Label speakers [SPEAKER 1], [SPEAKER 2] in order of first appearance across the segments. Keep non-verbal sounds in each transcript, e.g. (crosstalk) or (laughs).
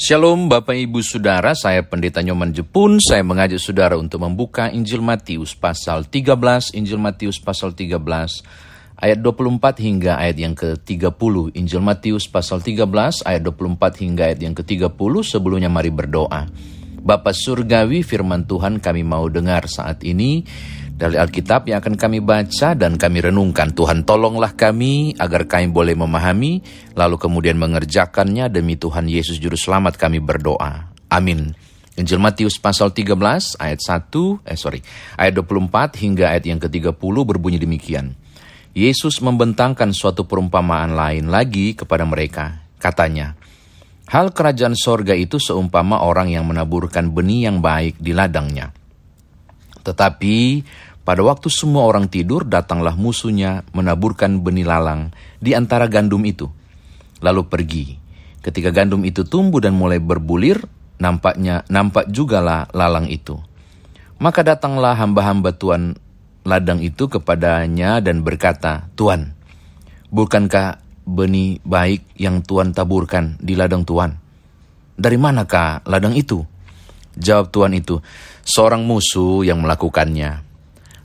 [SPEAKER 1] Shalom Bapak Ibu Saudara, saya Pendeta Nyoman Jepun. Saya mengajak saudara untuk membuka Injil Matius pasal 13, Injil Matius pasal 13 ayat 24 hingga ayat yang ke-30. Injil Matius pasal 13 ayat 24 hingga ayat yang ke-30. Sebelumnya mari berdoa. Bapak Surgawi, firman Tuhan kami mau dengar saat ini dari Alkitab yang akan kami baca dan kami renungkan. Tuhan tolonglah kami agar kami boleh memahami, lalu kemudian mengerjakannya demi Tuhan Yesus Juru Selamat kami berdoa. Amin. Injil Matius pasal 13 ayat 1, eh sorry, ayat 24 hingga ayat yang ke-30 berbunyi demikian. Yesus membentangkan suatu perumpamaan lain lagi kepada mereka. Katanya, Hal kerajaan sorga itu seumpama orang yang menaburkan benih yang baik di ladangnya. Tetapi pada waktu semua orang tidur, datanglah musuhnya menaburkan benih lalang di antara gandum itu. Lalu pergi. Ketika gandum itu tumbuh dan mulai berbulir, nampaknya nampak jugalah lalang itu. Maka datanglah hamba-hamba Tuhan ladang itu kepadanya dan berkata, Tuan, bukankah benih baik yang Tuhan taburkan di ladang Tuhan? Dari manakah ladang itu? Jawab Tuhan itu, seorang musuh yang melakukannya.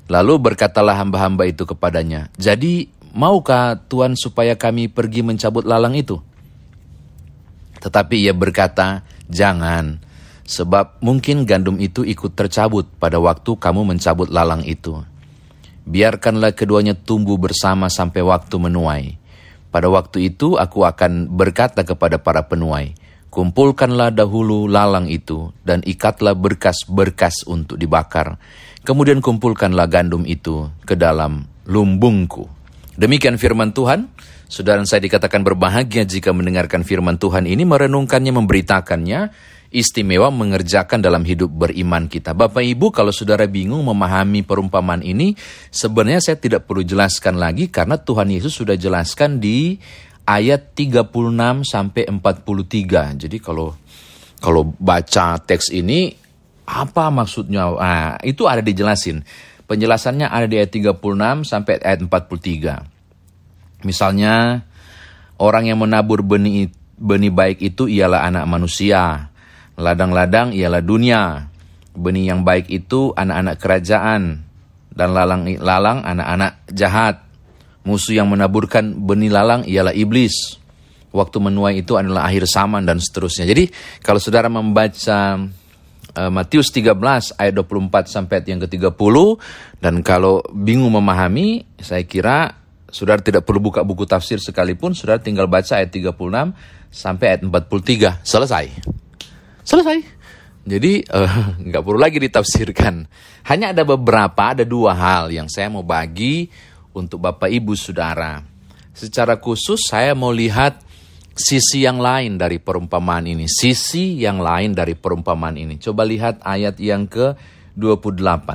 [SPEAKER 1] Lalu berkatalah hamba-hamba itu kepadanya, Jadi maukah Tuhan supaya kami pergi mencabut lalang itu? Tetapi ia berkata, Jangan, sebab mungkin gandum itu ikut tercabut pada waktu kamu mencabut lalang itu. Biarkanlah keduanya tumbuh bersama sampai waktu menuai. Pada waktu itu aku akan berkata kepada para penuai, Kumpulkanlah dahulu lalang itu dan ikatlah berkas-berkas untuk dibakar Kemudian kumpulkanlah gandum itu ke dalam lumbungku. Demikian firman Tuhan. Saudara saya dikatakan berbahagia jika mendengarkan firman Tuhan ini, merenungkannya, memberitakannya, istimewa mengerjakan dalam hidup beriman kita. Bapak Ibu, kalau saudara bingung memahami perumpamaan ini, sebenarnya saya tidak perlu jelaskan lagi karena Tuhan Yesus sudah jelaskan di ayat 36 sampai 43. Jadi kalau kalau baca teks ini apa maksudnya? Nah, itu ada dijelasin. Penjelasannya ada di ayat 36 sampai ayat 43. Misalnya, orang yang menabur benih benih baik itu ialah anak manusia. Ladang-ladang ialah dunia. Benih yang baik itu anak-anak kerajaan dan lalang-lalang anak-anak jahat. Musuh yang menaburkan benih lalang ialah iblis. Waktu menuai itu adalah akhir zaman dan seterusnya. Jadi kalau saudara membaca Matius 13 ayat 24 sampai ayat yang ke-30 dan kalau bingung memahami saya kira Saudara tidak perlu buka buku tafsir sekalipun, saudara tinggal baca ayat 36 sampai ayat 43. Selesai. Selesai. Jadi uh, (laughs) nggak perlu lagi ditafsirkan. Hanya ada beberapa, ada dua hal yang saya mau bagi untuk Bapak Ibu Saudara. Secara khusus saya mau lihat sisi yang lain dari perumpamaan ini. Sisi yang lain dari perumpamaan ini. Coba lihat ayat yang ke-28.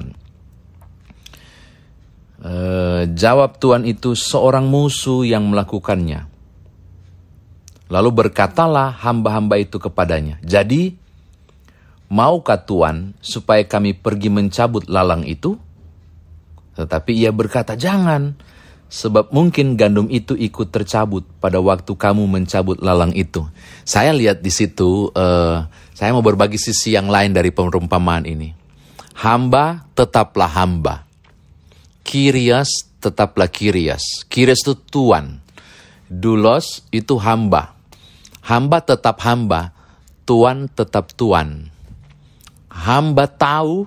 [SPEAKER 1] E, jawab Tuhan itu seorang musuh yang melakukannya. Lalu berkatalah hamba-hamba itu kepadanya. Jadi, maukah Tuhan supaya kami pergi mencabut lalang itu? Tetapi ia berkata, jangan Sebab mungkin gandum itu ikut tercabut pada waktu kamu mencabut lalang itu. Saya lihat di situ, uh, saya mau berbagi sisi yang lain dari perumpamaan ini. Hamba tetaplah hamba. Kirias tetaplah kirias. Kirias itu tuan. Dulos itu hamba. Hamba tetap hamba. Tuan tetap tuan. Hamba tahu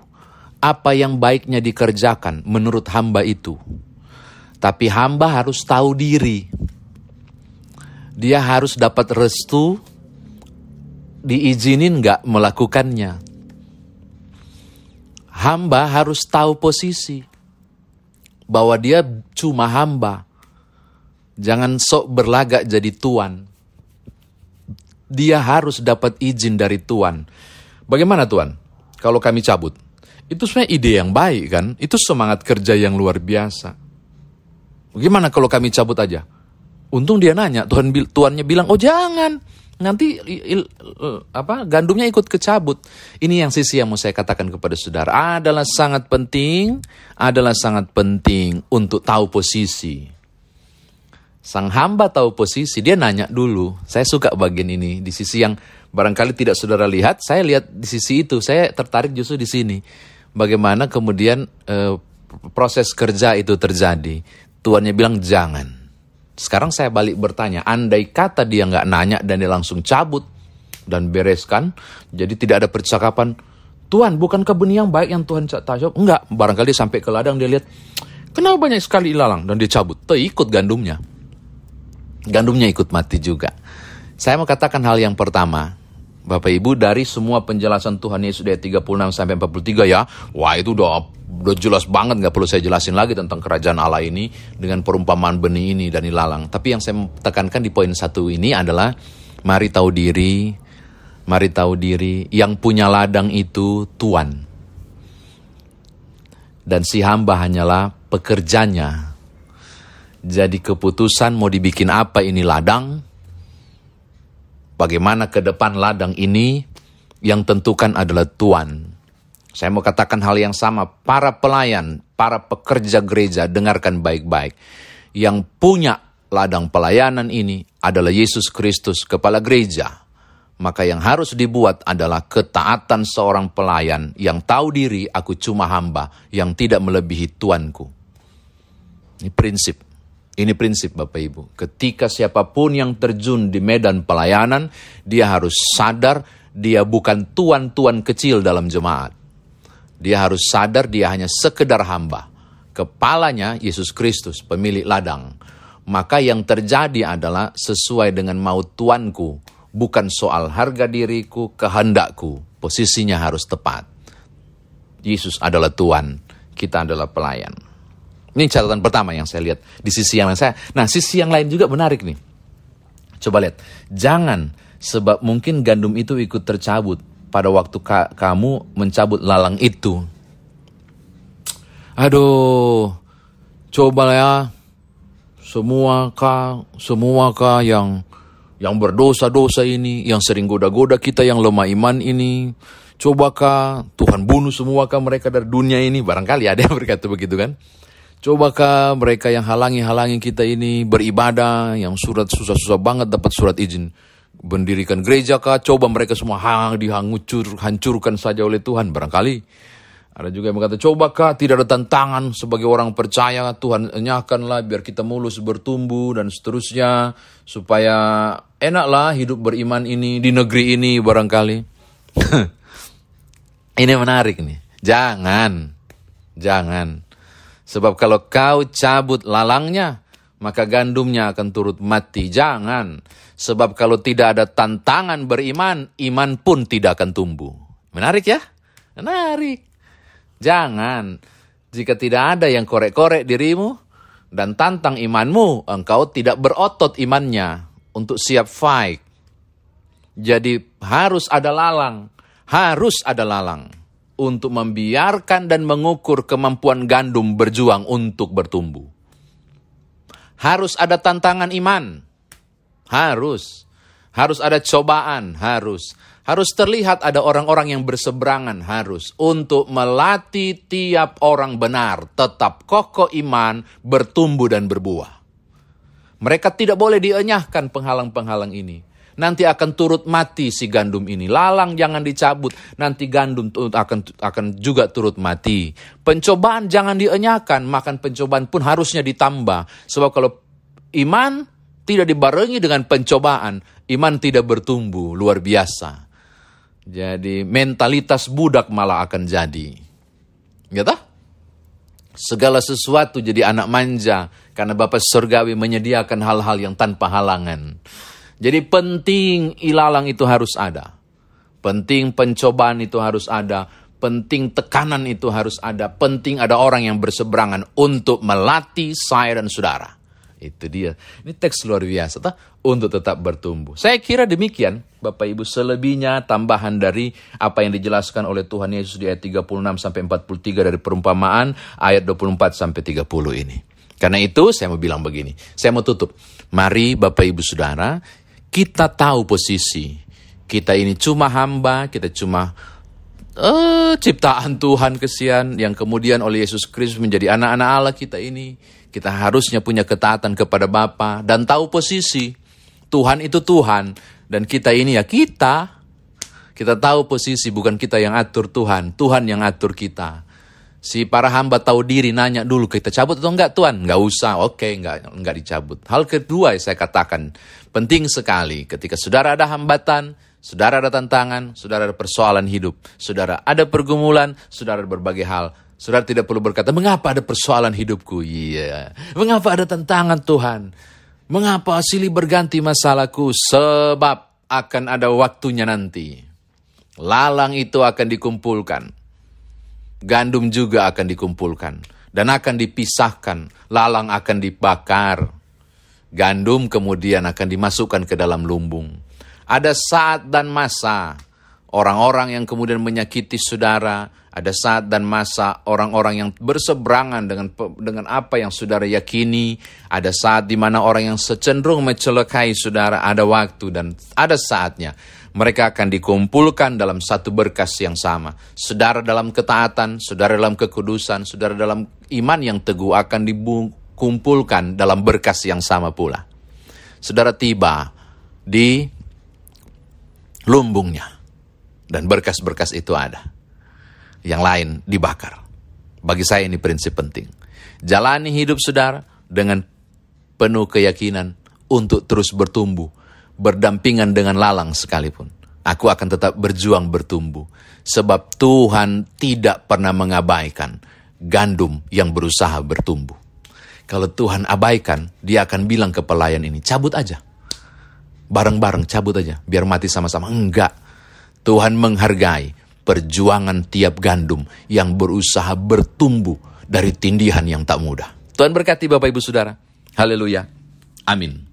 [SPEAKER 1] apa yang baiknya dikerjakan menurut hamba itu tapi hamba harus tahu diri. Dia harus dapat restu, diizinin nggak melakukannya. Hamba harus tahu posisi bahwa dia cuma hamba. Jangan sok berlagak jadi tuan. Dia harus dapat izin dari tuan. Bagaimana tuan? Kalau kami cabut, itu sebenarnya ide yang baik kan? Itu semangat kerja yang luar biasa. Gimana kalau kami cabut aja? Untung dia nanya, Tuhan tuannya bilang, "Oh, jangan. Nanti il, il, apa gandumnya ikut kecabut." Ini yang sisi yang mau saya katakan kepada saudara, adalah sangat penting, adalah sangat penting untuk tahu posisi. Sang hamba tahu posisi, dia nanya dulu. Saya suka bagian ini di sisi yang barangkali tidak saudara lihat, saya lihat di sisi itu. Saya tertarik justru di sini. Bagaimana kemudian eh, proses kerja itu terjadi. Tuannya bilang jangan. Sekarang saya balik bertanya, andai kata dia nggak nanya dan dia langsung cabut dan bereskan, jadi tidak ada percakapan, Tuhan bukan benih yang baik yang Tuhan tahu? Enggak, barangkali sampai ke ladang dia lihat, kenapa banyak sekali ilalang dan dia cabut, tuh ikut gandumnya gandumnya ikut mati juga. Saya mau katakan hal yang pertama, Bapak Ibu dari semua penjelasan Tuhan Yesus dari 36 sampai 43 ya, wah itu udah udah jelas banget nggak perlu saya jelasin lagi tentang kerajaan Allah ini dengan perumpamaan benih ini dan ilalang. Tapi yang saya tekankan di poin satu ini adalah mari tahu diri, mari tahu diri yang punya ladang itu Tuhan. Dan si hamba hanyalah pekerjanya jadi keputusan mau dibikin apa ini ladang, bagaimana ke depan ladang ini, yang tentukan adalah Tuhan. Saya mau katakan hal yang sama, para pelayan, para pekerja gereja, dengarkan baik-baik. Yang punya ladang pelayanan ini adalah Yesus Kristus, kepala gereja. Maka yang harus dibuat adalah ketaatan seorang pelayan yang tahu diri aku cuma hamba, yang tidak melebihi Tuanku. Ini prinsip. Ini prinsip Bapak Ibu. Ketika siapa pun yang terjun di medan pelayanan, dia harus sadar dia bukan tuan-tuan kecil dalam jemaat. Dia harus sadar dia hanya sekedar hamba. Kepalanya Yesus Kristus, pemilik ladang. Maka yang terjadi adalah sesuai dengan mau tuanku, bukan soal harga diriku, kehendakku. Posisinya harus tepat. Yesus adalah tuan, kita adalah pelayan. Ini catatan pertama yang saya lihat di sisi yang lain saya. Nah, sisi yang lain juga menarik nih. Coba lihat, jangan sebab mungkin gandum itu ikut tercabut pada waktu ka kamu mencabut lalang itu. Aduh, coba ya semua kah, semua kah yang yang berdosa-dosa ini, yang sering goda-goda kita yang lemah iman ini, cobakah Tuhan bunuh semua kah mereka dari dunia ini? Barangkali ada yang berkata begitu kan? Cobakah mereka yang halangi-halangi kita ini beribadah, yang surat susah-susah banget dapat surat izin mendirikan gereja kah? Coba mereka semua hang dihangucur, hancurkan saja oleh Tuhan. Barangkali ada juga yang berkata, cobakah tidak ada tantangan sebagai orang percaya, Tuhan enyahkanlah biar kita mulus bertumbuh dan seterusnya, supaya enaklah hidup beriman ini di negeri ini barangkali. (laughs) ini menarik nih. Jangan, jangan. Sebab kalau kau cabut lalangnya, maka gandumnya akan turut mati. Jangan. Sebab kalau tidak ada tantangan beriman, iman pun tidak akan tumbuh. Menarik ya? Menarik. Jangan. Jika tidak ada yang korek-korek dirimu dan tantang imanmu, engkau tidak berotot imannya untuk siap fight. Jadi harus ada lalang. Harus ada lalang untuk membiarkan dan mengukur kemampuan gandum berjuang untuk bertumbuh. Harus ada tantangan iman. Harus. Harus ada cobaan, harus. Harus terlihat ada orang-orang yang berseberangan, harus. Untuk melatih tiap orang benar, tetap kokoh iman, bertumbuh dan berbuah. Mereka tidak boleh dienyahkan penghalang-penghalang ini nanti akan turut mati si gandum ini. Lalang jangan dicabut, nanti gandum akan akan juga turut mati. Pencobaan jangan dienyakan, makan pencobaan pun harusnya ditambah. Sebab kalau iman tidak dibarengi dengan pencobaan, iman tidak bertumbuh luar biasa. Jadi mentalitas budak malah akan jadi. Gitu? Segala sesuatu jadi anak manja karena Bapak Surgawi menyediakan hal-hal yang tanpa halangan. Jadi penting ilalang itu harus ada. Penting pencobaan itu harus ada. Penting tekanan itu harus ada. Penting ada orang yang berseberangan untuk melatih saya dan saudara. Itu dia. Ini teks luar biasa. Toh? Untuk tetap bertumbuh. Saya kira demikian. Bapak Ibu selebihnya tambahan dari apa yang dijelaskan oleh Tuhan Yesus di ayat 36 sampai 43 dari perumpamaan ayat 24 sampai 30 ini. Karena itu saya mau bilang begini. Saya mau tutup. Mari Bapak Ibu Saudara kita tahu posisi. Kita ini cuma hamba, kita cuma uh, ciptaan Tuhan kesian yang kemudian oleh Yesus Kristus menjadi anak-anak Allah kita ini. Kita harusnya punya ketaatan kepada Bapa dan tahu posisi. Tuhan itu Tuhan dan kita ini ya kita. Kita tahu posisi bukan kita yang atur Tuhan, Tuhan yang atur kita. Si para hamba tahu diri nanya dulu kita cabut atau enggak Tuhan? Enggak usah, oke okay, enggak, enggak dicabut. Hal kedua yang saya katakan penting sekali ketika saudara ada hambatan, Saudara ada tantangan, saudara ada persoalan hidup, saudara ada pergumulan, saudara ada berbagai hal. Saudara tidak perlu berkata, mengapa ada persoalan hidupku? Iya. Mengapa ada tantangan Tuhan? Mengapa silih berganti masalahku? Sebab akan ada waktunya nanti. Lalang itu akan dikumpulkan. Gandum juga akan dikumpulkan. Dan akan dipisahkan. Lalang akan dibakar. Gandum kemudian akan dimasukkan ke dalam lumbung ada saat dan masa orang-orang yang kemudian menyakiti saudara, ada saat dan masa orang-orang yang berseberangan dengan dengan apa yang saudara yakini, ada saat di mana orang yang secenderung mencelakai saudara, ada waktu dan ada saatnya mereka akan dikumpulkan dalam satu berkas yang sama. Saudara dalam ketaatan, saudara dalam kekudusan, saudara dalam iman yang teguh akan dikumpulkan dalam berkas yang sama pula. Saudara tiba di lumbungnya. Dan berkas-berkas itu ada. Yang lain dibakar. Bagi saya ini prinsip penting. Jalani hidup saudara dengan penuh keyakinan untuk terus bertumbuh, berdampingan dengan lalang sekalipun. Aku akan tetap berjuang bertumbuh, sebab Tuhan tidak pernah mengabaikan gandum yang berusaha bertumbuh. Kalau Tuhan abaikan, dia akan bilang ke pelayan ini, cabut aja bareng-bareng cabut aja, biar mati sama-sama. Enggak. Tuhan menghargai perjuangan tiap gandum yang berusaha bertumbuh dari tindihan yang tak mudah. Tuhan berkati Bapak Ibu Saudara. Haleluya. Amin.